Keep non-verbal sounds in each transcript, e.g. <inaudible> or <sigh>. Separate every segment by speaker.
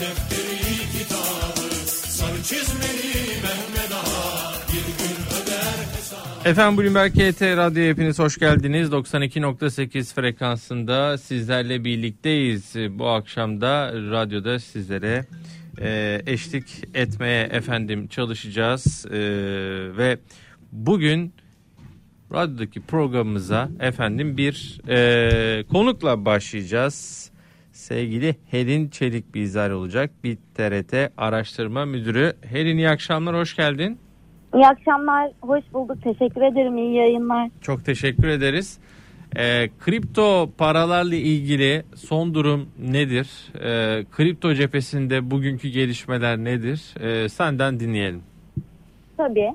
Speaker 1: defteri kitabı Sarı çizmeli Mehmet Ağa bir gün öder hesabı
Speaker 2: Efendim Bloomberg KT Radyo hepiniz hoş geldiniz. 92.8 frekansında sizlerle birlikteyiz. Bu akşam da radyoda sizlere e, eşlik etmeye efendim çalışacağız. E, ve bugün radyodaki programımıza efendim bir e, konukla başlayacağız. Sevgili Helin Çelik bizler olacak. Bir TRT araştırma müdürü. Helin iyi akşamlar hoş geldin.
Speaker 3: İyi akşamlar, hoş bulduk. Teşekkür ederim, iyi yayınlar.
Speaker 2: Çok teşekkür ederiz. Ee, kripto paralarla ilgili son durum nedir? Ee, kripto cephesinde bugünkü gelişmeler nedir? Ee, senden dinleyelim.
Speaker 3: Tabii.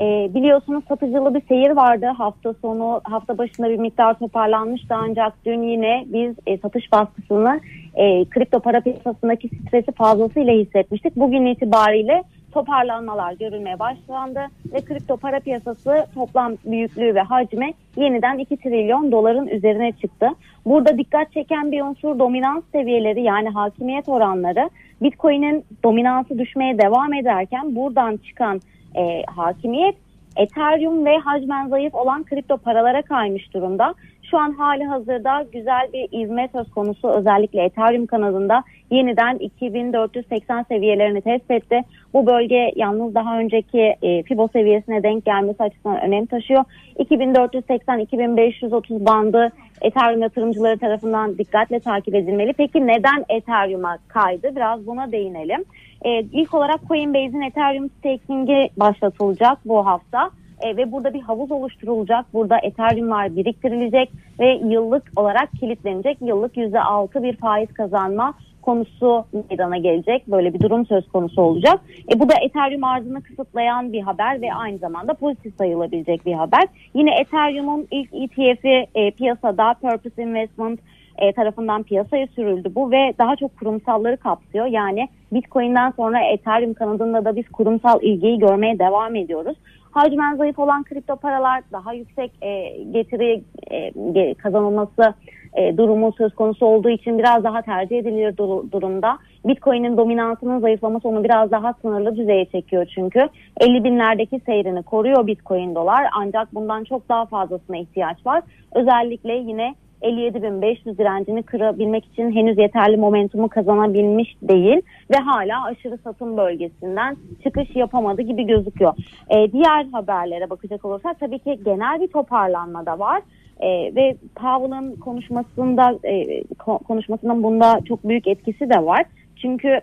Speaker 3: Ee, biliyorsunuz satıcılı bir seyir vardı hafta sonu. Hafta başında bir miktar toparlanmıştı ancak dün yine biz e, satış baskısını e, kripto para piyasasındaki stresi fazlasıyla hissetmiştik. Bugün itibariyle toparlanmalar görülmeye başlandı ve kripto para piyasası toplam büyüklüğü ve hacmi yeniden 2 trilyon doların üzerine çıktı. Burada dikkat çeken bir unsur dominans seviyeleri yani hakimiyet oranları. Bitcoin'in dominansı düşmeye devam ederken buradan çıkan e, hakimiyet Ethereum ve hacmen zayıf olan kripto paralara kaymış durumda. Şu an hali hazırda güzel bir ivme söz konusu özellikle Ethereum kanadında yeniden 2480 seviyelerini test etti. Bu bölge yalnız daha önceki e, Fibo seviyesine denk gelmesi açısından önem taşıyor. 2480-2530 bandı Ethereum yatırımcıları tarafından dikkatle takip edilmeli. Peki neden Ethereum'a kaydı? Biraz buna değinelim. E, ilk olarak Coinbase'in Ethereum staking'i başlatılacak bu hafta. E, ve burada bir havuz oluşturulacak. Burada Ethereum'lar biriktirilecek ve yıllık olarak kilitlenecek. Yıllık %6 bir faiz kazanma konusu meydana gelecek. Böyle bir durum söz konusu olacak. E, bu da Ethereum arzını kısıtlayan bir haber ve aynı zamanda pozitif sayılabilecek bir haber. Yine Ethereum'un ilk ETF'i e, piyasada Purpose Investment e, tarafından piyasaya sürüldü bu ve daha çok kurumsalları kapsıyor. Yani Bitcoin'den sonra Ethereum kanadında da biz kurumsal ilgiyi görmeye devam ediyoruz. Hacmen zayıf olan kripto paralar daha yüksek e, getiri e, kazanılması e, durumu söz konusu olduğu için biraz daha tercih edilir dur- durumda. Bitcoin'in dominansının zayıflaması onu biraz daha sınırlı düzeye çekiyor çünkü. 50 binlerdeki seyrini koruyor Bitcoin dolar ancak bundan çok daha fazlasına ihtiyaç var. Özellikle yine 57.500 direncini kırabilmek için henüz yeterli momentumu kazanabilmiş değil ve hala aşırı satım bölgesinden çıkış yapamadı gibi gözüküyor. Ee, diğer haberlere bakacak olursak tabii ki genel bir toparlanma da var. Ee, ve Powell'ın konuşmasında e, konuşmasının bunda çok büyük etkisi de var. Çünkü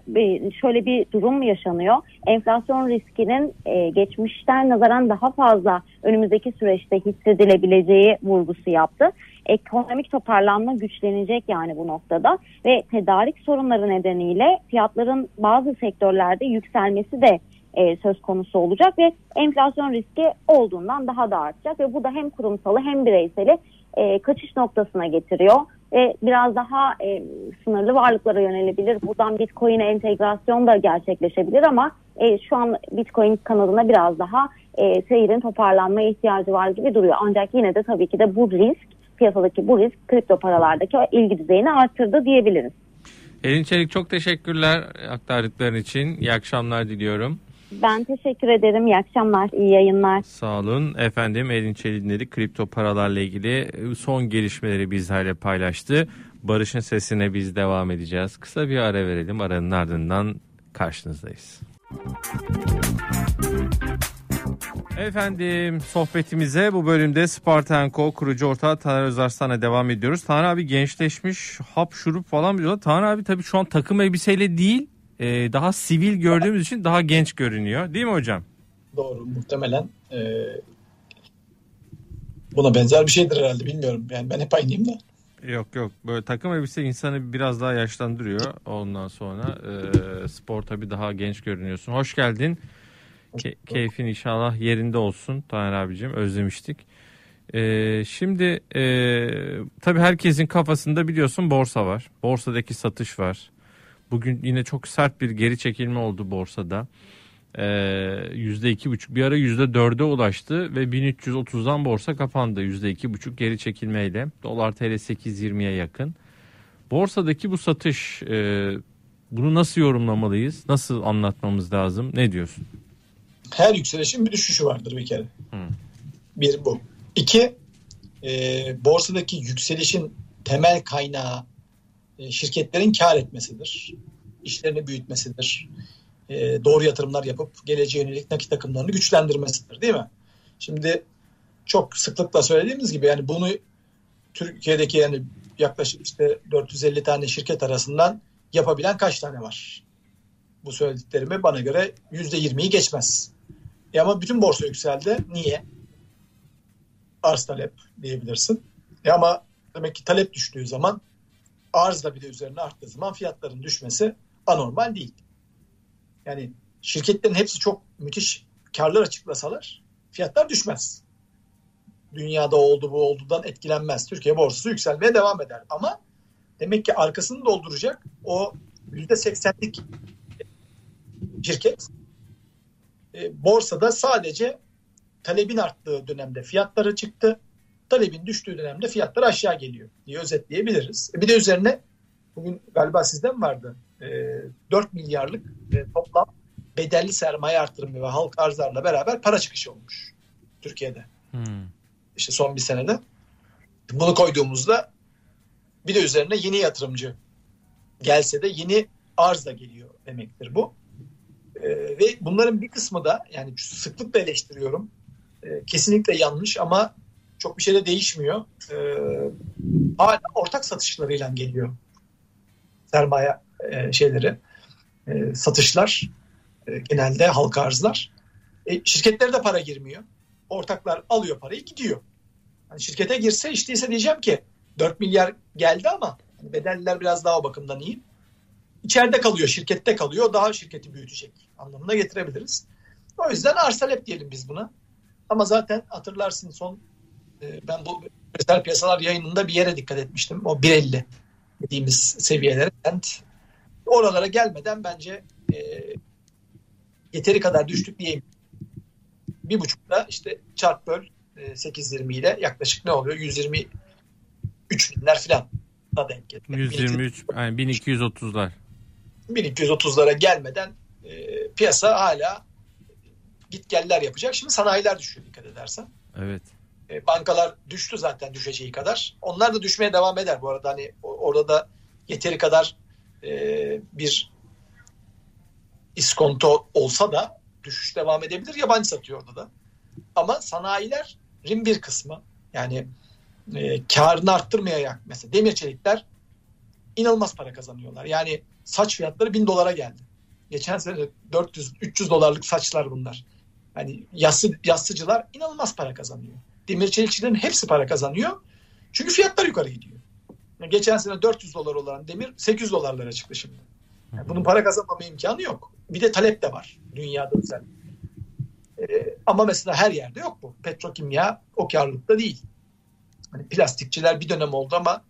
Speaker 3: şöyle bir durum yaşanıyor. Enflasyon riskinin e, geçmişten nazaran daha fazla önümüzdeki süreçte hissedilebileceği vurgusu yaptı. Ekonomik toparlanma güçlenecek yani bu noktada ve tedarik sorunları nedeniyle fiyatların bazı sektörlerde yükselmesi de e, söz konusu olacak ve enflasyon riski olduğundan daha da artacak ve bu da hem kurumsalı hem bireyseli e, kaçış noktasına getiriyor ve biraz daha e, sınırlı varlıklara yönelebilir. Buradan Bitcoin'e entegrasyon da gerçekleşebilir ama e, şu an Bitcoin kanalına biraz daha e, seyirin toparlanmaya ihtiyacı var gibi duruyor. Ancak yine de tabii ki de bu risk piyasadaki bu risk kripto paralardaki ilgi düzeyini arttırdı diyebiliriz.
Speaker 2: Elin Çelik çok teşekkürler aktardıkların için. İyi akşamlar diliyorum.
Speaker 3: Ben teşekkür ederim. İyi akşamlar, iyi yayınlar.
Speaker 2: Sağ olun. Efendim Elin Çelik'in kripto paralarla ilgili son gelişmeleri bizlerle paylaştı. Barış'ın sesine biz devam edeceğiz. Kısa bir ara verelim. Aranın ardından karşınızdayız. Efendim sohbetimize bu bölümde Spartanko kurucu ortağı Taner Özarslan'a devam ediyoruz. Taner abi gençleşmiş hap şurup falan diyorlar. Taner abi tabii şu an takım elbiseyle değil e, daha sivil gördüğümüz için daha genç görünüyor. Değil mi hocam?
Speaker 4: Doğru muhtemelen e, buna benzer bir şeydir herhalde bilmiyorum. Yani ben hep aynıyım da.
Speaker 2: Yok yok böyle takım elbise insanı biraz daha yaşlandırıyor. Ondan sonra e, spor tabii daha genç görünüyorsun. Hoş geldin. Ke- keyfin inşallah yerinde olsun Taner abicim özlemiştik. Ee, şimdi e, tabii herkesin kafasında biliyorsun borsa var. Borsadaki satış var. Bugün yine çok sert bir geri çekilme oldu borsada. Ee, yüzde iki buçuk bir ara yüzde dörde ulaştı ve 1330'dan borsa kapandı yüzde iki buçuk geri çekilmeyle dolar tl 8.20'ye yakın borsadaki bu satış e, Bunu nasıl yorumlamalıyız? Nasıl anlatmamız lazım? Ne diyorsun?
Speaker 4: Her yükselişin bir düşüşü vardır bir kere.
Speaker 2: Hı.
Speaker 4: Bir bu. İki, e, borsadaki yükselişin temel kaynağı şirketlerin kar etmesidir. İşlerini büyütmesidir. E, doğru yatırımlar yapıp geleceğe yönelik nakit akımlarını güçlendirmesidir değil mi? Şimdi çok sıklıkla söylediğimiz gibi yani bunu Türkiye'deki yani yaklaşık işte 450 tane şirket arasından yapabilen kaç tane var? Bu söylediklerimi bana göre %20'yi geçmez. E ama bütün borsa yükseldi. Niye? Arz talep diyebilirsin. E ama demek ki talep düştüğü zaman arz da bir de üzerine arttığı zaman fiyatların düşmesi anormal değil. Yani şirketlerin hepsi çok müthiş karlar açıklasalar fiyatlar düşmez. Dünyada oldu bu oldudan etkilenmez. Türkiye borsası yükselmeye devam eder. Ama demek ki arkasını dolduracak o %80'lik şirket e, borsada sadece talebin arttığı dönemde fiyatları çıktı. Talebin düştüğü dönemde fiyatlar aşağı geliyor diye özetleyebiliriz. E, bir de üzerine bugün galiba sizden vardı. E, 4 milyarlık e, toplam bedelli sermaye artırımı ve halk arzlarla beraber para çıkışı olmuş Türkiye'de.
Speaker 2: Hmm.
Speaker 4: İşte son bir senede. Bunu koyduğumuzda bir de üzerine yeni yatırımcı gelse de yeni arz da geliyor demektir bu. Ee, ve bunların bir kısmı da yani sıklıkla eleştiriyorum. Kesinlikle yanlış ama çok bir şey de değişmiyor. Ee, hala ortak satışlarıyla geliyor sermaye e, şeyleri e, satışlar e, genelde halka arzlar. E, şirketlere de para girmiyor. Ortaklar alıyor parayı gidiyor. Yani şirkete girse işte ise diyeceğim ki 4 milyar geldi ama hani bedelliler biraz daha o bakımdan iyi. İçeride kalıyor, şirkette kalıyor. Daha şirketi büyütecek anlamına getirebiliriz. O yüzden arz talep diyelim biz buna. Ama zaten hatırlarsın son e, ben bu küresel piyasalar yayınında bir yere dikkat etmiştim. O 1.50 dediğimiz seviyelere. Yani oralara gelmeden bence e, yeteri kadar düştük diyeyim. Bir buçukta işte çarp böl e, 8.20 ile yaklaşık ne oluyor? 123 binler falan da denk geliyor.
Speaker 2: 123 yani 1230'lar.
Speaker 4: 1230'lara gelmeden e, piyasa hala git geller yapacak. Şimdi sanayiler düşüyor dikkat edersen.
Speaker 2: Evet.
Speaker 4: E, bankalar düştü zaten düşeceği kadar. Onlar da düşmeye devam eder bu arada. Hani orada da yeteri kadar e, bir iskonto olsa da düşüş devam edebilir. Yabancı satıyor orada da. Ama sanayilerin bir kısmı yani e, karını arttırmaya mesela demir çelikler inanılmaz para kazanıyorlar. Yani saç fiyatları 1000 dolara geldi. Geçen sene 400-300 dolarlık saçlar bunlar. Yani yassı, yassıcılar inanılmaz para kazanıyor. Demir çelikçilerin hepsi para kazanıyor. Çünkü fiyatlar yukarı gidiyor. Yani geçen sene 400 dolar olan demir 800 dolarlara çıktı şimdi. Yani bunun para kazanmama imkanı yok. Bir de talep de var dünyada özel. Ee, ama mesela her yerde yok bu. Petrokimya o karlılıkta değil. Hani plastikçiler bir dönem oldu ama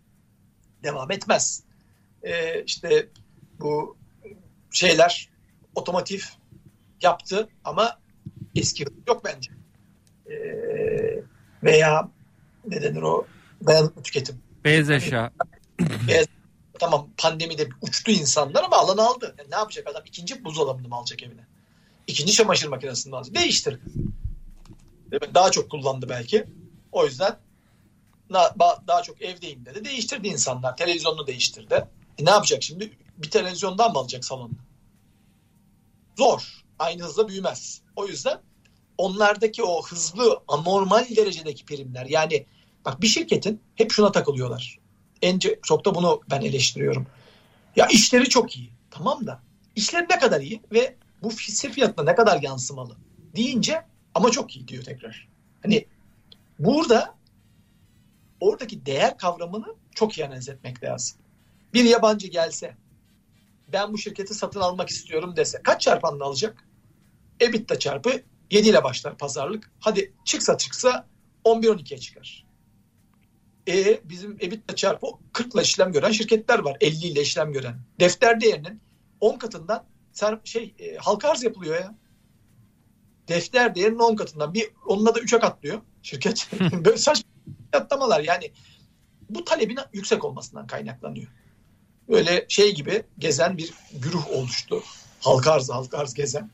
Speaker 4: devam etmez. Ee, işte bu şeyler otomotiv yaptı ama eski yok bence. Ee, veya ne denir o dayanıklı tüketim.
Speaker 2: Beyaz eşya.
Speaker 4: Tamam pandemide uçtu insanlar ama alan aldı. Yani ne yapacak adam? İkinci buzdolabını mı alacak evine? İkinci çamaşır makinesini mi alacak? Değiştirdi. Daha çok kullandı belki. O yüzden daha çok evdeyim dedi. Değiştirdi insanlar. Televizyonunu değiştirdi. E ne yapacak şimdi? Bir televizyondan mı alacak salonda? Zor. Aynı hızla büyümez. O yüzden onlardaki o hızlı anormal derecedeki primler yani bak bir şirketin hep şuna takılıyorlar. En çok da bunu ben eleştiriyorum. Ya işleri çok iyi. Tamam da işleri ne kadar iyi ve bu hisse fiyatına ne kadar yansımalı deyince ama çok iyi diyor tekrar. Hani burada oradaki değer kavramını çok iyi analiz etmek lazım. Bir yabancı gelse ben bu şirketi satın almak istiyorum dese kaç çarpanla alacak? EBITDA çarpı 7 ile başlar pazarlık. Hadi çıksa çıksa 11-12'ye çıkar. E bizim EBITDA çarpı 40 ile işlem gören şirketler var. 50 ile işlem gören. Defter değerinin 10 katından ser, şey e, halka arz yapılıyor ya. Defter değerinin 10 katından bir onunla da 3'e katlıyor şirket. <laughs> Böyle saçma yatlamalar yani bu talebin yüksek olmasından kaynaklanıyor. böyle şey gibi gezen bir güruh oluştu. Halka arz, halka arz gezen.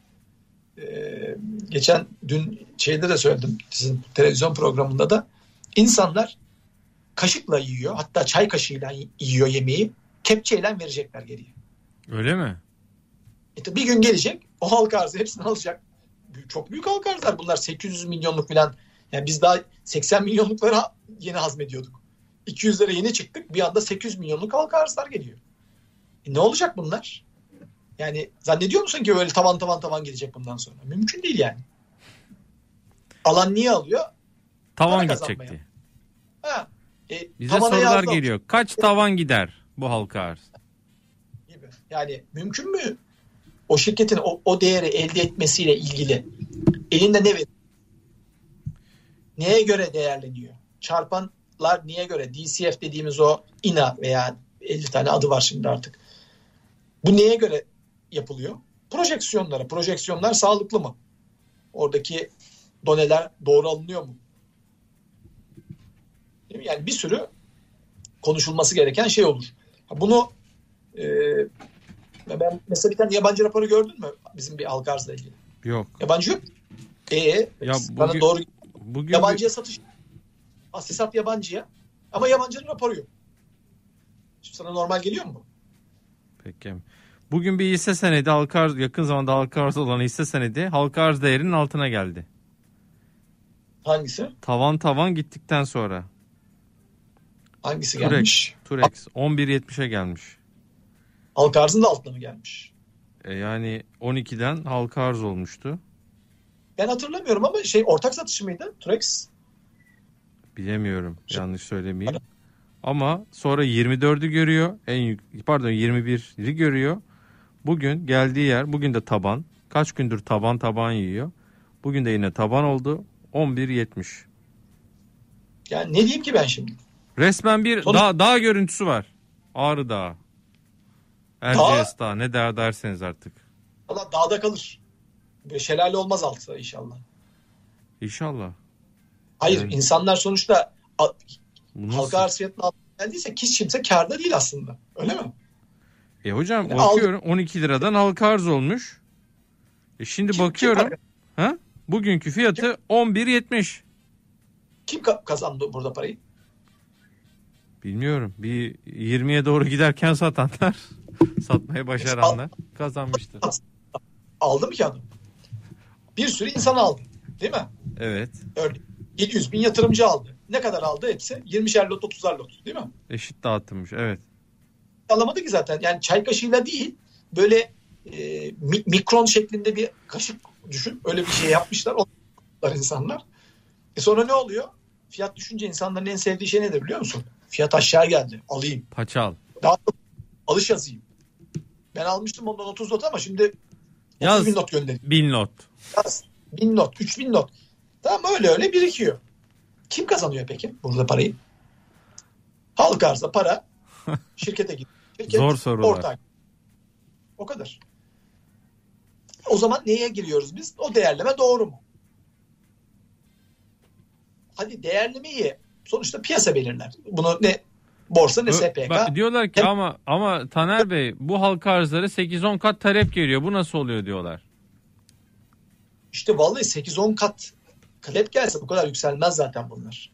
Speaker 4: Ee, geçen dün şeyde de söyledim sizin televizyon programında da insanlar kaşıkla yiyor hatta çay kaşığıyla yiyor yemeği kepçeyle verecekler geriye.
Speaker 2: Öyle mi?
Speaker 4: İşte bir gün gelecek o halka arzı hepsini alacak. Çok büyük halka arzlar bunlar 800 milyonluk falan. Yani biz daha 80 milyonlukları yeni hazmediyorduk. 200'lere yeni çıktık bir anda 800 milyonluk halka arzlar geliyor. E ne olacak bunlar? Yani zannediyor musun ki öyle tavan tavan tavan gelecek bundan sonra? Mümkün değil yani. Alan niye alıyor?
Speaker 2: Tavan gidecek diye.
Speaker 4: Ha, e,
Speaker 2: Bize sorular
Speaker 4: yazdı
Speaker 2: geliyor. Kaç tavan gider bu halka arz?
Speaker 4: gibi. Yani mümkün mü o şirketin o, o değeri elde etmesiyle ilgili elinde ne var? Neye göre değerleniyor? Çarpanlar niye göre? DCF dediğimiz o INA veya 50 tane adı var şimdi artık. Bu neye göre yapılıyor? Projeksiyonlara. Projeksiyonlar sağlıklı mı? Oradaki doneler doğru alınıyor mu? Yani bir sürü konuşulması gereken şey olur. Bunu e, ben mesela bir tane yabancı raporu gördün mü bizim bir halka arzla ilgili?
Speaker 2: Yok.
Speaker 4: Yabancı yok. E,
Speaker 2: Ya
Speaker 4: bana
Speaker 2: bugün-
Speaker 4: doğru
Speaker 2: Bugün bir-
Speaker 4: yabancıya satış. Asisat yabancıya. Ama yabancının raporu yok. Şimdi sana normal geliyor mu?
Speaker 2: Peki. Bugün bir hisse senedi halka arz, yakın zamanda halka arz olan hisse senedi halka arz değerinin altına geldi.
Speaker 4: Hangisi?
Speaker 2: Tavan tavan gittikten sonra.
Speaker 4: Hangisi
Speaker 2: Turex.
Speaker 4: gelmiş?
Speaker 2: Turex 11.70'e gelmiş.
Speaker 4: Halka arzın da altına mı gelmiş?
Speaker 2: E yani 12'den halka arz olmuştu.
Speaker 4: Ben hatırlamıyorum ama şey ortak satışı mıydı? Turex.
Speaker 2: Bilemiyorum yanlış söylemeyeyim. Ama sonra 24'ü görüyor. En pardon 21'i görüyor. Bugün geldiği yer bugün de taban. Kaç gündür taban taban yiyor. Bugün de yine taban oldu. 11.70.
Speaker 4: Yani ne diyeyim ki ben şimdi?
Speaker 2: Resmen bir
Speaker 4: Sonuç-
Speaker 2: dağ, dağ görüntüsü var. Ağrı Dağı. Erciyes Dağı ne der derseniz artık.
Speaker 4: Valla dağda kalır. Böyle şelale olmaz altı inşallah.
Speaker 2: İnşallah.
Speaker 4: Hayır
Speaker 2: Evet.
Speaker 4: insanlar sonuçta halka arz fiyatının altına geldiyse hiç kimse karda değil aslında. Öyle mi?
Speaker 2: E hocam bakıyorum 12 liradan halka arz olmuş. E şimdi
Speaker 4: Kim-
Speaker 2: bakıyorum.
Speaker 4: Kim,
Speaker 2: ha? Bugünkü fiyatı 11.70.
Speaker 4: kim ka- kazandı burada parayı?
Speaker 2: Bilmiyorum. Bir 20'ye doğru giderken satanlar, <laughs> satmayı başaranlar kazanmıştır.
Speaker 4: Aldı mı ki adam? Bir sürü insan aldı. Değil mi?
Speaker 2: Evet.
Speaker 4: Örneğin 700 bin yatırımcı aldı. Ne kadar aldı hepsi? 20'şer lot 30'ar lot değil mi?
Speaker 2: Eşit dağıtılmış. Evet.
Speaker 4: Alamadı ki zaten. Yani çay kaşığıyla değil böyle e, mi- mikron şeklinde bir kaşık düşün. Öyle bir şey yapmışlar. Onlar insanlar. E sonra ne oluyor? Fiyat düşünce insanların en sevdiği şey nedir biliyor musun? Fiyat aşağı geldi. Alayım.
Speaker 2: Paçal.
Speaker 4: Daha alış yazayım. Ben almıştım ondan 30 not ama şimdi 30
Speaker 2: Yaz.
Speaker 4: bin not göndereyim.
Speaker 2: Bin lot.
Speaker 4: Yaz. 1000 not, 3000 not. Tamam öyle öyle birikiyor. Kim kazanıyor peki burada parayı? Halk arzda para <laughs> şirkete gidiyor. Şirket
Speaker 2: Zor sorular.
Speaker 4: ortak. O kadar. O zaman neye giriyoruz biz? O değerleme doğru mu? Hadi değerlemeyi sonuçta piyasa belirler. Bunu ne borsa ne SPK.
Speaker 2: bak, diyorlar ki ama ama Taner Bey bu halka arzları 8-10 kat talep geliyor. Bu nasıl oluyor diyorlar.
Speaker 4: İşte vallahi 8-10 kat talep gelse bu kadar yükselmez zaten bunlar.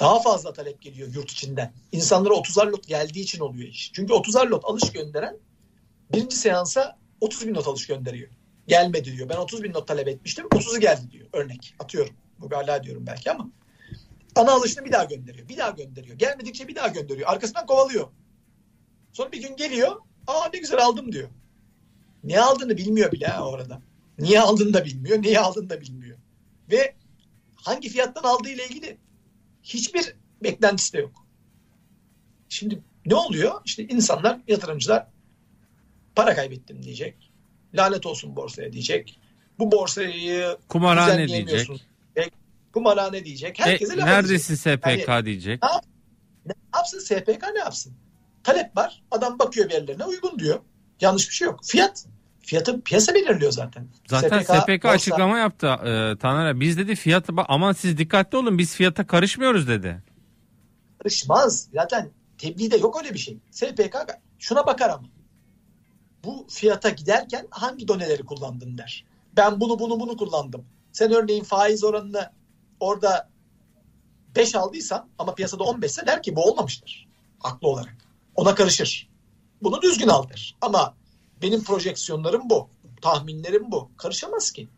Speaker 4: Daha fazla talep geliyor yurt içinden. İnsanlara 30'ar lot geldiği için oluyor iş. Çünkü 30'ar lot alış gönderen birinci seansa 30 bin not alış gönderiyor. Gelmedi diyor. Ben 30 bin not talep etmiştim. 30'u geldi diyor. Örnek atıyorum. Mübalağa diyorum belki ama. Ana alışını bir daha gönderiyor. Bir daha gönderiyor. Gelmedikçe bir daha gönderiyor. Arkasından kovalıyor. Sonra bir gün geliyor. Aa ne güzel aldım diyor. Ne aldığını bilmiyor bile ha orada. Niye aldığını da bilmiyor. Neyi aldığını da bilmiyor. Ve hangi fiyattan aldığı ile ilgili hiçbir beklentisi de yok. Şimdi ne oluyor? İşte insanlar, yatırımcılar para kaybettim diyecek. Lanet olsun borsaya diyecek. Bu borsayı
Speaker 2: Kumarhane diyecek.
Speaker 4: diyecek. Kumarhane diyecek.
Speaker 2: E,
Speaker 4: Herkese laf
Speaker 2: neredesin
Speaker 4: edecek.
Speaker 2: SPK diyecek.
Speaker 4: Ne yapsın SPK ne yapsın? Talep var. Adam bakıyor verilerine uygun diyor. Yanlış bir şey yok. Fiyat. Fiyatı piyasa belirliyor zaten.
Speaker 2: Zaten SPK,
Speaker 4: borsa-
Speaker 2: açıklama yaptı e, Taner abi. Biz dedi fiyatı aman siz dikkatli olun biz fiyata karışmıyoruz dedi.
Speaker 4: karışmaz. Zaten tebliğde yok öyle bir şey. SPK şuna bakar ama. Bu fiyata giderken hangi doneleri kullandın der. Ben bunu bunu bunu kullandım. Sen örneğin faiz oranını orada 5 aldıysan ama piyasada 15 ise der ki bu olmamıştır. Haklı olarak. Ona karışır. Bunu düzgün al der. Ama benim projeksiyonlarım bu. Tahminlerim bu. Karışamaz ki.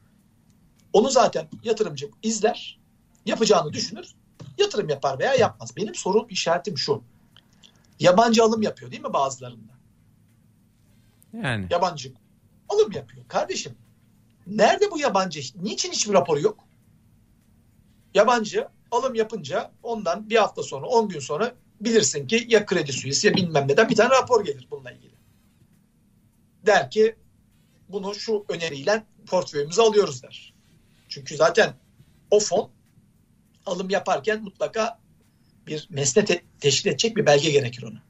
Speaker 4: Onu zaten yatırımcı izler. Yapacağını düşünür. Yatırım yapar veya yapmaz. Benim soru işaretim şu. Yabancı alım yapıyor değil mi bazılarında?
Speaker 2: Yani
Speaker 4: Yabancı alım yapıyor. Kardeşim nerede bu yabancı? Niçin hiçbir raporu yok? Yabancı alım yapınca ondan bir hafta sonra 10 gün sonra bilirsin ki ya Kredi Suisse ya bilmem neden bir tane rapor gelir bununla ilgili. Der ki bunu şu öneriyle portföyümüze alıyoruz der. Çünkü zaten o fon alım yaparken mutlaka bir mesnet te- teşkil edecek bir belge gerekir ona.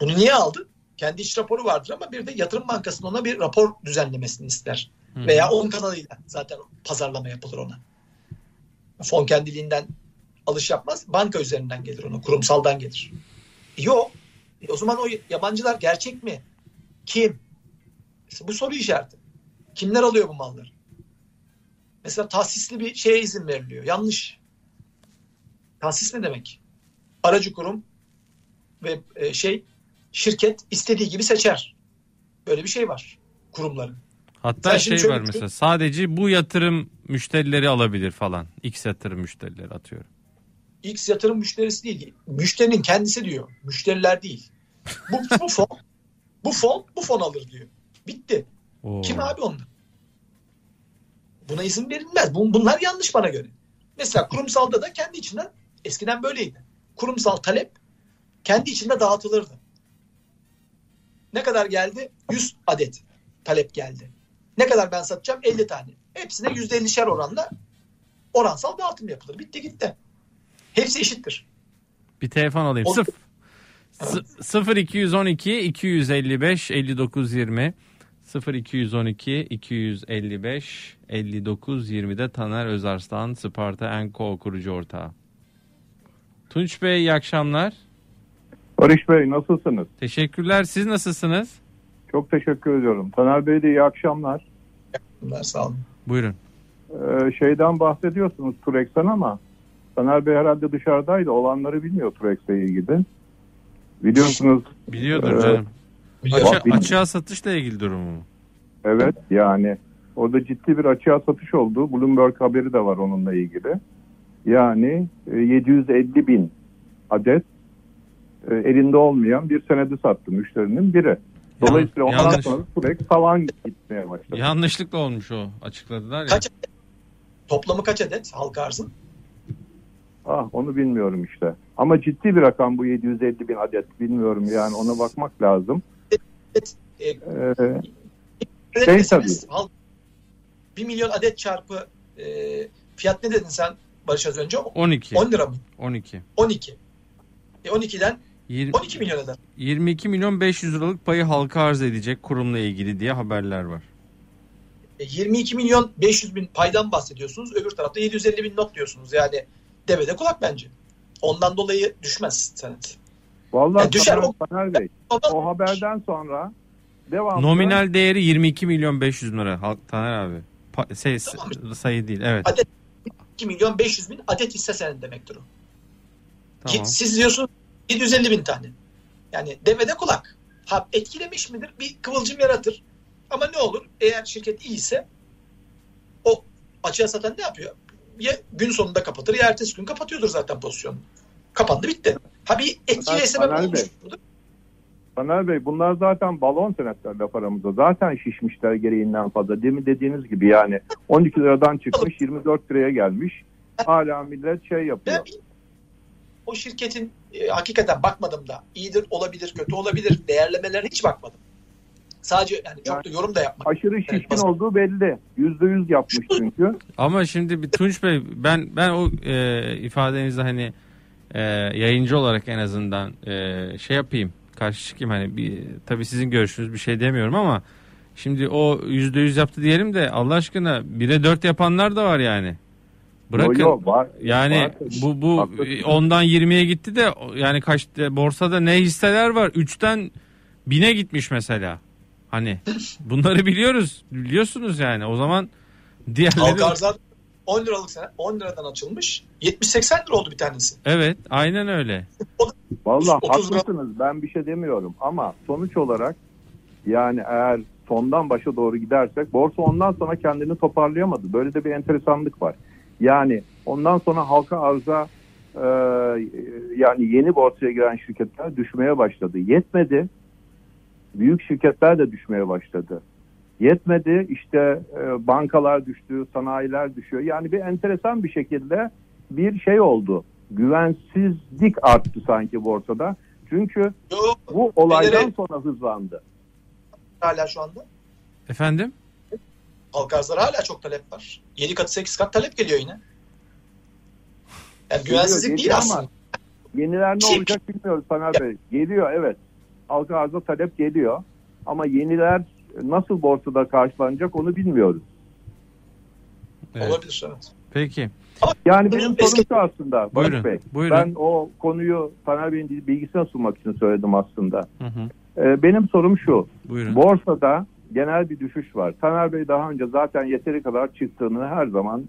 Speaker 4: Bunu niye aldı? Kendi iç raporu vardır ama bir de yatırım bankasının ona bir rapor düzenlemesini ister.
Speaker 2: Hı.
Speaker 4: Veya onun kanalıyla zaten pazarlama yapılır ona. Fon kendiliğinden alış yapmaz. Banka üzerinden gelir ona. Kurumsaldan gelir. Yok. E o zaman o yabancılar gerçek mi? Kim? İşte bu soru işareti. Kimler alıyor bu malları? Mesela tahsisli bir şeye izin veriliyor. Yanlış. Tahsis ne demek? Aracı kurum ve e, şey şirket istediği gibi seçer. Böyle bir şey var kurumların.
Speaker 2: hatta
Speaker 4: Sen
Speaker 2: şey var
Speaker 4: düşün.
Speaker 2: mesela sadece bu yatırım müşterileri alabilir falan. X yatırım müşterileri atıyorum.
Speaker 4: X yatırım müşterisi değil. Müşterinin kendisi diyor. Müşteriler değil. Bu, bu fon <laughs> bu fon bu fon alır diyor. Bitti.
Speaker 2: Oo.
Speaker 4: Kim abi onlar? Buna izin verilmez. Bun- Bunlar yanlış bana göre. Mesela kurumsalda da kendi içinden eskiden böyleydi. Kurumsal talep kendi içinde dağıtılırdı. Ne kadar geldi? 100 adet talep geldi. Ne kadar ben satacağım? 50 tane. Hepsine %50'şer oranla oransal dağıtım yapılır. Bitti gitti. Hepsi eşittir.
Speaker 2: Bir telefon alayım.
Speaker 4: O-
Speaker 2: Sıf. S- 0 212 255 59 20 0 212 255 59 20'de Taner Özarslan Sparta Enko kurucu ortağı. Tunç Bey iyi akşamlar.
Speaker 5: Barış Bey nasılsınız?
Speaker 2: Teşekkürler. Siz nasılsınız?
Speaker 5: Çok teşekkür ediyorum. Taner Bey de iyi akşamlar.
Speaker 4: Bunlar sağ olun.
Speaker 2: Buyurun.
Speaker 5: Ee, şeyden bahsediyorsunuz Turex'ten ama Taner Bey herhalde dışarıdaydı. Olanları bilmiyor Turex'le ilgili. Biliyorsunuz
Speaker 2: Biliyordur
Speaker 5: Ee,
Speaker 2: canım.
Speaker 4: Biliyorum.
Speaker 2: Açı- açığa satışla ilgili durumu mu?
Speaker 5: evet yani orada ciddi bir açığa satış oldu. Bloomberg haberi de var onunla ilgili. Yani e, 750 bin adet e, elinde olmayan bir senedi sattı müşterinin biri. Dolayısıyla
Speaker 2: Yan-
Speaker 5: ondan
Speaker 2: yanlış.
Speaker 5: sonra Turex tavan gitmeye başladı.
Speaker 2: Yanlışlıkla olmuş o açıkladılar ya.
Speaker 4: Kaç adet? Toplamı kaç adet halka arzın?
Speaker 5: Ah onu bilmiyorum işte. Ama ciddi bir rakam bu 750 bin adet. Bilmiyorum yani ona bakmak lazım.
Speaker 4: E,
Speaker 5: Ee,
Speaker 4: Ne
Speaker 5: Şey
Speaker 4: halk- 1 milyon adet çarpı e, fiyat ne dedin sen Barış az önce?
Speaker 2: 12.
Speaker 4: 10 lira mı?
Speaker 2: 12.
Speaker 4: 12. E 12'den
Speaker 2: Yir-
Speaker 4: 12 milyon eder.
Speaker 2: 22 milyon 500 liralık payı halka arz edecek kurumla ilgili diye haberler var.
Speaker 4: E 22 milyon 500 bin paydan bahsediyorsunuz. Öbür tarafta 750 bin not diyorsunuz. Yani devede kulak bence. Ondan dolayı düşmez senet.
Speaker 5: vallahi
Speaker 4: Ya düşer o-
Speaker 5: Taner Bey o haberden sonra devamlı
Speaker 2: Nominal değeri 22 milyon 500 bin lira. Halk Taner abi. Pa- şey,
Speaker 4: Tamam.
Speaker 2: sayı değil. Evet.
Speaker 4: adet 2 milyon 500 bin adet hisse senedi demektir o.
Speaker 2: Tamam.
Speaker 4: Ki Siz diyorsunuz 750 bin tane. Yani devede kulak. Ha, etkilemiş midir? Bir kıvılcım yaratır. Ama ne olur? Eğer şirket iyiyse o açığa satan ne yapıyor? Ya gün sonunda kapatır ya ertesi gün kapatıyordur zaten pozisyonu. Kapandı bitti. Ha bir etkiye
Speaker 5: Taner-
Speaker 4: sebep olmuş
Speaker 5: Bey.
Speaker 4: mudur?
Speaker 5: Taner Bey bunlar zaten balon senetler laf aramızda. Zaten şişmişler gereğinden fazla. Demin dediğiniz gibi yani 12 liradan çıkmış 24 liraya gelmiş. Hala millet şey yapıyor.
Speaker 4: Ben o şirketin e, hakikaten bakmadım da iyidir olabilir kötü olabilir değerlemelerine hiç bakmadım. Sadece yani çok da yorum da yapmak.
Speaker 5: Aşırı şişkin
Speaker 4: Evet,
Speaker 5: olduğu belli. %100 yapmış <laughs> çünkü.
Speaker 2: Ama şimdi bir Tunç Bey ben ben o e, ifadenizde hani e, yayıncı olarak en azından e, şey yapayım. Karşı çıkayım hani bir tabii sizin görüşünüz bir şey demiyorum ama şimdi o %100 yaptı diyelim de Allah aşkına 1'e 4 yapanlar da var yani. Bırakın.
Speaker 5: Yo, yo, var.
Speaker 2: Yani
Speaker 5: Var.
Speaker 2: bu bu
Speaker 5: Haklısın.
Speaker 2: ondan 20'ye gitti de yani kaç borsada ne hisseler var? 3'ten 1000'e gitmiş mesela. Hani bunları biliyoruz. Biliyorsunuz yani. O zaman diğerleri
Speaker 4: arzlar 10 liralık sene 10 liradan açılmış. 70-80 lira oldu bir tanesi.
Speaker 2: Evet, aynen öyle.
Speaker 5: Vallahi
Speaker 4: 30 lira-
Speaker 5: haklısınız ben bir şey demiyorum ama sonuç olarak yani eğer sondan başa doğru gidersek borsa ondan sonra kendini toparlayamadı. Böyle de bir enteresanlık var. Yani ondan sonra halka arza e, yani yeni borsaya giren şirketler düşmeye başladı. Yetmedi. Büyük şirketler de düşmeye başladı. Yetmedi işte e, bankalar düştü, sanayiler düşüyor. Yani bir enteresan bir şekilde bir şey oldu. Güvensizlik arttı sanki borsada. Çünkü bu olaydan sonra hızlandı.
Speaker 4: hala şu anda.
Speaker 2: Efendim?
Speaker 4: Halka arzlara hala çok talep var. 7 kat 8 kat talep geliyor yine. Yani
Speaker 5: Geliyor,
Speaker 4: güvensizlik değil
Speaker 5: geliyor ama
Speaker 4: aslında.
Speaker 5: Yeniler ne olacak bilmiyoruz Taner Bey. Geliyor evet. Halka arza talep geliyor. Ama yeniler nasıl borsada karşılanacak onu bilmiyoruz.
Speaker 2: Evet.
Speaker 4: Olabilir evet.
Speaker 2: Peki.
Speaker 5: Yani benim
Speaker 4: eski-
Speaker 5: sorum şu aslında. Barış
Speaker 2: Buyurun,
Speaker 5: Bey.
Speaker 2: buyurun.
Speaker 5: Ben o konuyu Taner Bey'in bilgisine sunmak için söyledim aslında.
Speaker 2: Hı hı.
Speaker 5: Ee, benim sorum şu.
Speaker 2: Buyurun.
Speaker 5: Borsada genel bir düşüş var. Taner Bey daha önce zaten yeteri kadar çıktığını her zaman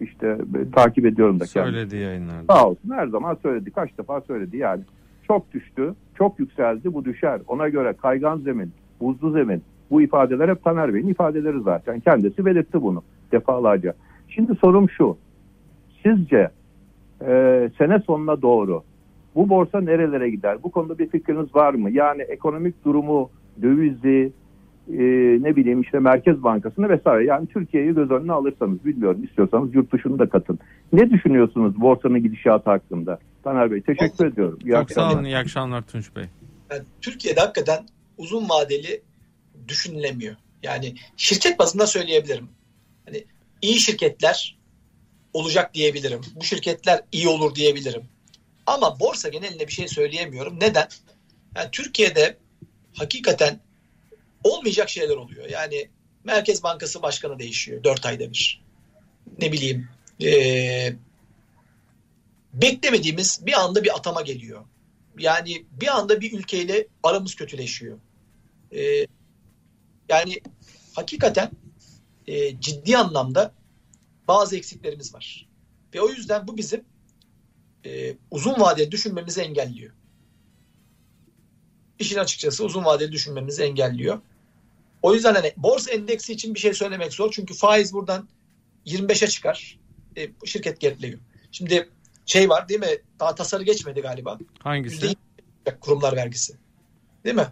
Speaker 5: işte e, takip ediyorum da kendisini.
Speaker 2: Söyledi yayınlarda.
Speaker 5: Sağ olsun her zaman söyledi. Kaç defa söyledi yani. Çok düştü, çok yükseldi bu düşer. Ona göre kaygan zemin, buzlu zemin bu ifadeler hep Taner Bey'in ifadeleri zaten. Kendisi belirtti bunu defalarca. Şimdi sorum şu. Sizce e, sene sonuna doğru bu borsa nerelere gider? Bu konuda bir fikriniz var mı? Yani ekonomik durumu, dövizi, e, ne bileyim işte Merkez Bankası'nı vesaire. Yani Türkiye'yi göz önüne alırsanız bilmiyorum istiyorsanız yurt dışını da katın. Ne düşünüyorsunuz borsanın gidişatı hakkında? Taner Bey teşekkür ediyorum. İyi
Speaker 2: Çok sağ
Speaker 5: akşamlar.
Speaker 2: olun. İyi akşamlar Tunç Bey.
Speaker 4: Yani Türkiye'de hakikaten uzun vadeli düşünülemiyor. Yani şirket bazında söyleyebilirim. Hani iyi şirketler olacak diyebilirim. Bu şirketler iyi olur diyebilirim. Ama borsa genelinde bir şey söyleyemiyorum. Neden? Yani Türkiye'de hakikaten olmayacak şeyler oluyor. Yani Merkez Bankası Başkanı değişiyor 4 ayda bir. Ne bileyim eee, beklemediğimiz bir anda bir atama geliyor. Yani bir anda bir ülkeyle aramız kötüleşiyor. Ee, yani hakikaten e, ciddi anlamda bazı eksiklerimiz var. Ve o yüzden bu bizim e, uzun vadeli düşünmemizi engelliyor. İşin açıkçası uzun vadeli düşünmemizi engelliyor. O yüzden hani borsa endeksi için bir şey söylemek zor. Çünkü faiz buradan 25'e çıkar. E, şirket geriliyor. Şimdi şey var değil mi? Daha tasarı geçmedi galiba.
Speaker 2: Hangisi?
Speaker 4: %20 kurumlar vergisi. Değil mi?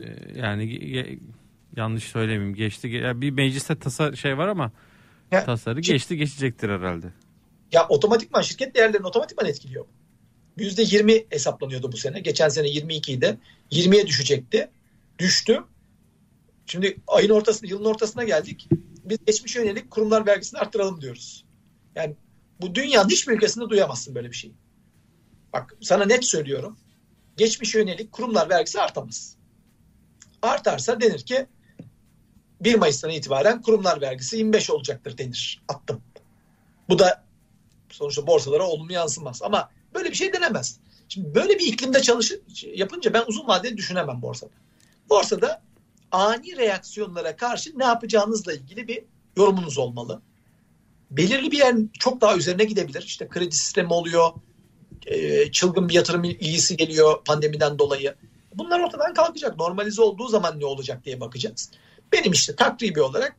Speaker 2: Ee, Yani yanlış söylemeyeyim. Geçti. Bir mecliste tasa şey var ama
Speaker 4: Ya,
Speaker 2: tasarı geçti geçecektir herhalde.
Speaker 4: Ya otomatikman şirket değerlerini otomatikman etkiliyor. %20 hesaplanıyordu bu sene. Geçen sene 22'ydi. 20'ye düşecekti. Düştü. Şimdi ayın ortasında, yılın ortasına geldik. Biz geçmişe yönelik kurumlar vergisini arttıralım diyoruz. Yani bu dünyanın hiçbir ülkesinde duyamazsın böyle bir şey. Bak sana net söylüyorum. Geçmişe yönelik kurumlar vergisi artamaz. Artarsa denir ki 1 Mayıs'tan itibaren kurumlar vergisi 25 olacaktır denir. Attım. Bu da sonuçta borsalara olumlu yansımaz. Ama böyle bir şey denemez. Şimdi böyle bir iklimde çalışır yapınca ben uzun vadeli düşünemem borsada. Borsada ani reaksiyonlara karşı ne yapacağınızla ilgili bir yorumunuz olmalı. Belirli bir yer çok daha üzerine gidebilir. İşte kredi sistemi oluyor. e, Çılgın bir yatırım iyisi geliyor pandemiden dolayı. Bunlar ortadan kalkacak. Normalize olduğu zaman ne olacak diye bakacağız. Benim işte takribi olarak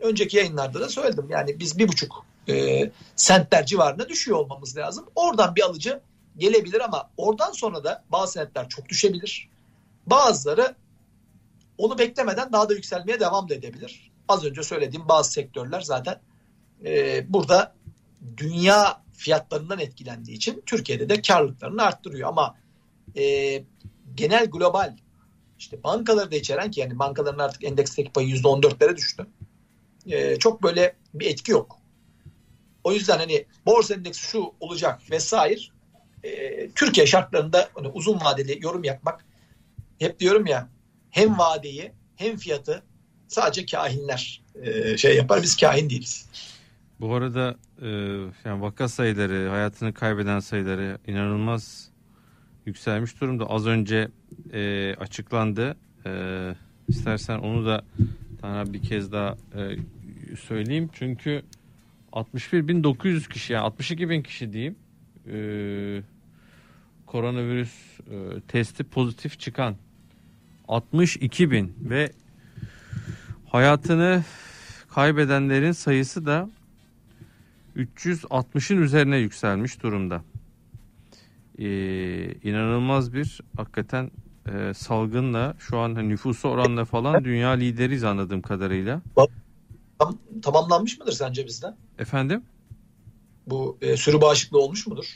Speaker 4: önceki yayınlarda da söyledim. Yani biz bir buçuk e, sentler civarında düşüyor olmamız lazım. Oradan bir alıcı gelebilir ama oradan sonra da bazı senetler çok düşebilir. Bazıları onu beklemeden daha da yükselmeye devam da edebilir. Az önce söylediğim bazı sektörler zaten e, burada dünya fiyatlarından etkilendiği için Türkiye'de de karlılıklarını arttırıyor. Ama e, genel global işte bankaları da içeren ki yani bankaların artık endeksteki payı %14'lere düştü. E, çok böyle bir etki yok. O yüzden hani borsa endeksi şu olacak vesaire e, Türkiye şartlarında hani uzun vadeli yorum yapmak hep diyorum ya hem vadeyi hem fiyatı sadece kahinler e, şey yapar biz kahin değiliz.
Speaker 2: Bu arada e, yani vaka sayıları, hayatını kaybeden sayıları inanılmaz yükselmiş durumda. Az önce e, açıklandı. E, istersen onu da Taner bir kez daha e, söyleyeyim. Çünkü 61.900 kişi yani 62.000 kişi diyeyim. E, koronavirüs e, testi pozitif çıkan 62.000 ve hayatını kaybedenlerin sayısı da 360'ın üzerine yükselmiş durumda. Ee, inanılmaz bir hakikaten e, salgınla şu an hani nüfusu oranla falan dünya lideriyiz anladığım kadarıyla.
Speaker 4: Tam, tamamlanmış mıdır sence bizde?
Speaker 2: Efendim?
Speaker 4: Bu e, sürü bağışıklığı olmuş mudur?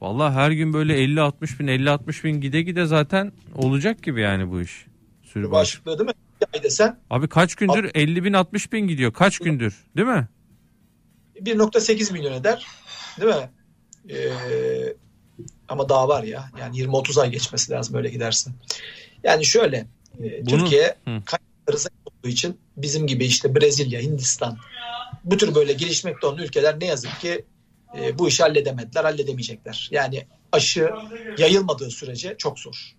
Speaker 2: Vallahi her gün böyle 50-60 bin 50-60 bin gide gide zaten olacak gibi yani bu iş. Sürü bağışıklığı.
Speaker 4: değil mi? Ay desen
Speaker 2: Abi kaç gündür 50 bin 60 bin gidiyor kaç gündür değil mi?
Speaker 4: 1.8 milyon eder. Değil mi? Ee, ama daha var ya. Yani 20-30 ay geçmesi lazım öyle gidersin. Yani şöyle e,
Speaker 2: Bunu-
Speaker 4: Türkiye zayıf olduğu için bizim gibi işte Brezilya, Hindistan bu tür böyle gelişmekte olan ülkeler ne yazık ki e, bu işi halledemediler, halledemeyecekler. Yani aşı yayılmadığı sürece çok zor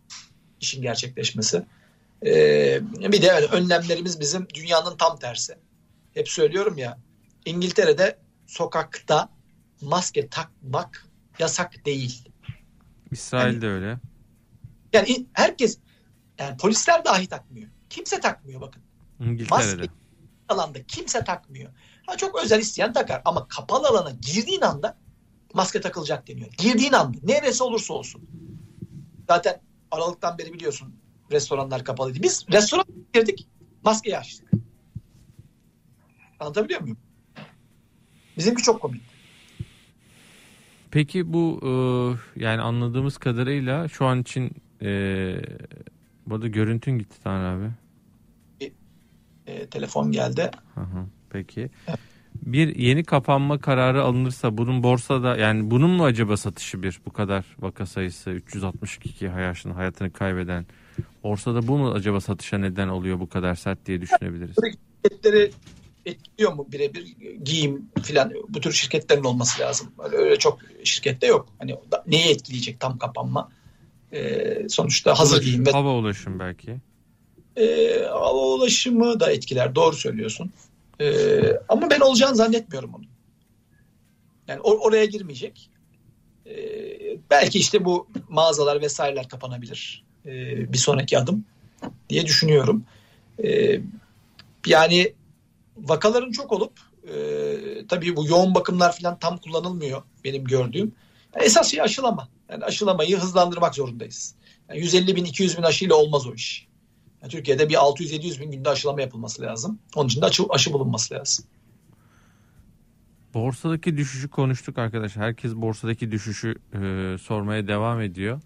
Speaker 4: işin gerçekleşmesi. Ee, bir de yani önlemlerimiz bizim dünyanın tam tersi. Hep söylüyorum ya İngiltere'de sokakta maske takmak yasak değil.
Speaker 2: İsrail'de öyle.
Speaker 4: Yani herkes yani polisler dahi takmıyor. Kimse takmıyor bakın.
Speaker 2: İngiltere'de.
Speaker 4: Maske alanda kimse takmıyor. Ha çok özel isteyen takar ama kapalı alana girdiğin anda maske takılacak deniyor. Girdiğin anda neresi olursa olsun. Zaten Aralık'tan beri biliyorsun restoranlar kapalıydı. Biz restoran girdik maskeyi açtık. Anlatabiliyor muyum? Bizimki çok komik.
Speaker 2: Peki bu e, yani anladığımız kadarıyla şu an için e, burada görüntün gitti Taner abi.
Speaker 4: E, telefon geldi.
Speaker 2: Hı hı, Peki. Bir yeni kapanma kararı alınırsa bunun borsada yani bunun mu acaba satışı bir bu kadar vaka sayısı 362 hayatını hayatını kaybeden borsada bu mu acaba satışa neden oluyor bu kadar sert diye düşünebiliriz.
Speaker 4: Şirketleri etkiliyor mu birebir giyim filan bu tür şirketlerin olması lazım. Öyle, öyle çok şirkette yok. Hani neyi etkileyecek tam kapanma? E, sonuçta hazır giyim ve
Speaker 2: Hava ulaşım belki.
Speaker 4: e, hava ulaşımı da etkiler. Doğru söylüyorsun. E, ama ben olacağını zannetmiyorum onun. Yani or- oraya girmeyecek. E, belki işte bu mağazalar vesaireler kapanabilir. E, bir sonraki adım diye düşünüyorum. E, yani vakaların çok olup e, tabii bu yoğun bakımlar falan tam kullanılmıyor benim gördüğüm. Esas şey aşılama. Yani aşılamayı hızlandırmak zorundayız. Yani 150 bin 200 bin aşıyla olmaz o iş. Yani Türkiye'de bir 600-700 bin günde aşılama yapılması lazım. Onun için de aşı, aşı bulunması lazım.
Speaker 2: Borsadaki düşüşü konuştuk arkadaşlar. Herkes borsadaki düşüşü e, sormaya devam ediyor.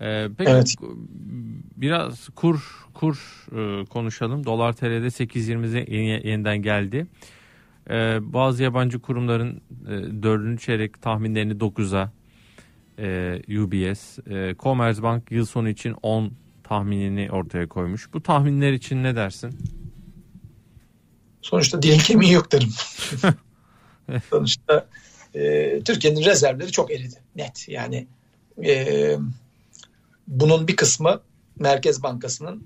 Speaker 2: E, peki
Speaker 4: Evet.
Speaker 2: biraz kur kur e, konuşalım. Dolar TL'de 8.20'ye yeni- yeniden geldi. E, bazı yabancı kurumların e, dördüncü çeyrek tahminlerini 9'a e, UBS, e, Commerzbank yıl sonu için 10 tahminini ortaya koymuş. Bu tahminler için ne dersin?
Speaker 4: Sonuçta dilin kemiği yok derim. <laughs> Sonuçta e, Türkiye'nin rezervleri çok eridi. Net. Yani e, bunun bir kısmı Merkez Bankası'nın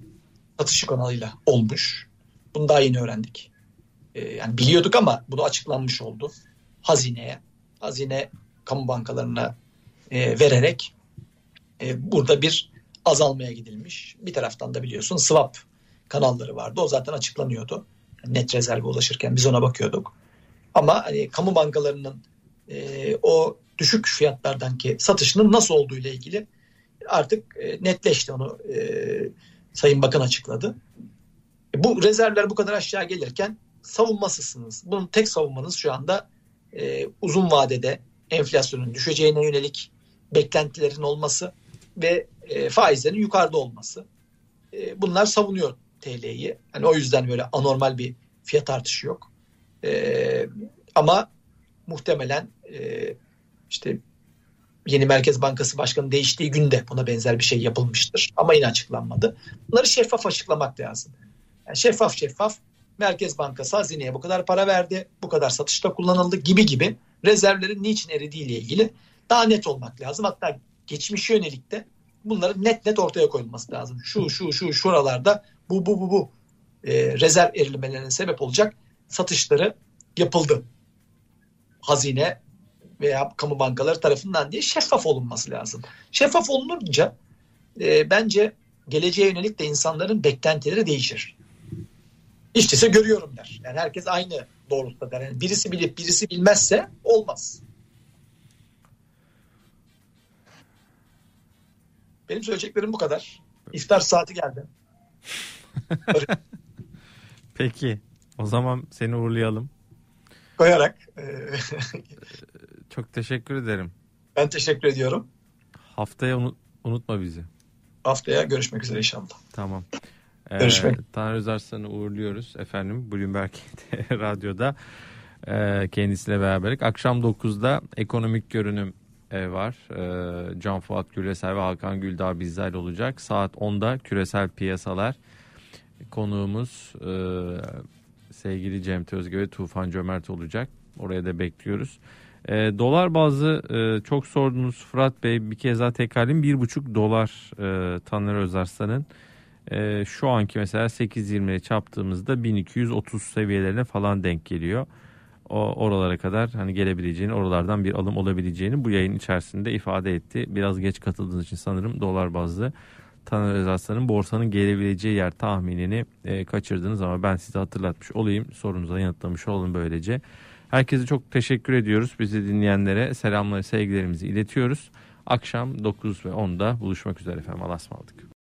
Speaker 4: satışı kanalıyla olmuş. Bunu daha yeni öğrendik. E, yani biliyorduk ama bunu açıklanmış oldu. Hazineye, hazine kamu bankalarına e, vererek e, burada bir azalmaya gidilmiş. Bir taraftan da biliyorsun swap kanalları vardı. O zaten açıklanıyordu. Net rezerve ulaşırken biz ona bakıyorduk. Ama hani kamu bankalarının e, o düşük fiyatlardan ki satışının nasıl olduğu ile ilgili artık e, netleşti onu e, Sayın Bakan açıkladı. E, bu rezervler bu kadar aşağı gelirken savunmasızsınız. Bunun tek savunmanız şu anda e, uzun vadede enflasyonun düşeceğine yönelik beklentilerin olması ve e, faizlerin yukarıda olması. E, bunlar savunuyor TL'yi. Hani o yüzden böyle anormal bir fiyat artışı yok. E, ama muhtemelen e, işte yeni Merkez Bankası Başkanı değiştiği günde buna benzer bir şey yapılmıştır. Ama yine açıklanmadı. Bunları şeffaf açıklamak lazım. Yani şeffaf şeffaf Merkez Bankası hazineye bu kadar para verdi, bu kadar satışta kullanıldı gibi gibi rezervlerin niçin eridiği ile ilgili daha net olmak lazım. Hatta geçmişe yönelik de bunların net net ortaya koyulması lazım. Şu şu şu şuralarda bu bu bu bu e, rezerv erimelerine sebep olacak satışları yapıldı. Hazine veya kamu bankaları tarafından diye şeffaf olunması lazım. Şeffaf olununca e, bence geleceğe yönelik de insanların beklentileri değişir. Hiç değilse görüyorum der. Yani herkes aynı doğrultuda der. Yani birisi bilip birisi bilmezse olmaz. Benim söyleyeceklerim bu kadar. İftar saati geldi. <laughs>
Speaker 2: Peki. O zaman seni uğurlayalım.
Speaker 4: Koyarak e, <laughs>
Speaker 2: Çok teşekkür ederim.
Speaker 4: ben teşekkür ediyorum.
Speaker 2: Haftaya unut- unutma bizi.
Speaker 4: Haftaya görüşmek üzere inşallah.
Speaker 2: Tamam. Ee,
Speaker 4: Görüşmek.
Speaker 2: Tanrı Özarslan'ı uğurluyoruz efendim Bloomberg <laughs> Radyo'da e, kendisiyle beraberlik. Akşam 9'da ekonomik görünüm e, var. E, Can Fuat Güresel ve Hakan Güldağ bizlerle olacak. Saat 10'da küresel piyasalar. Konuğumuz e, sevgili Cem Tözge ve Tufan Cömert olacak. Oraya da bekliyoruz. Dolar bazı çok sordunuz Fırat Bey bir kez daha tekrarlayayım. 1,5 dolar e, Taner Özarslan'ın şu anki mesela 8.20'ye çarptığımızda 1230 seviyelerine falan denk geliyor. O oralara kadar hani gelebileceğini, oralardan bir alım olabileceğini bu yayın içerisinde ifade etti. Biraz geç katıldığınız için sanırım dolar bazlı Taner Özarslan'ın borsanın gelebileceği yer tahminini e, kaçırdınız ama ben size hatırlatmış olayım. Sorunuza yanıtlamış olun böylece. Herkese çok teşekkür ediyoruz. Bizi dinleyenlere selamları, sevgilerimizi iletiyoruz. Akşam 9 ve 10'da buluşmak üzere efendim. Allah'a ısmarladık.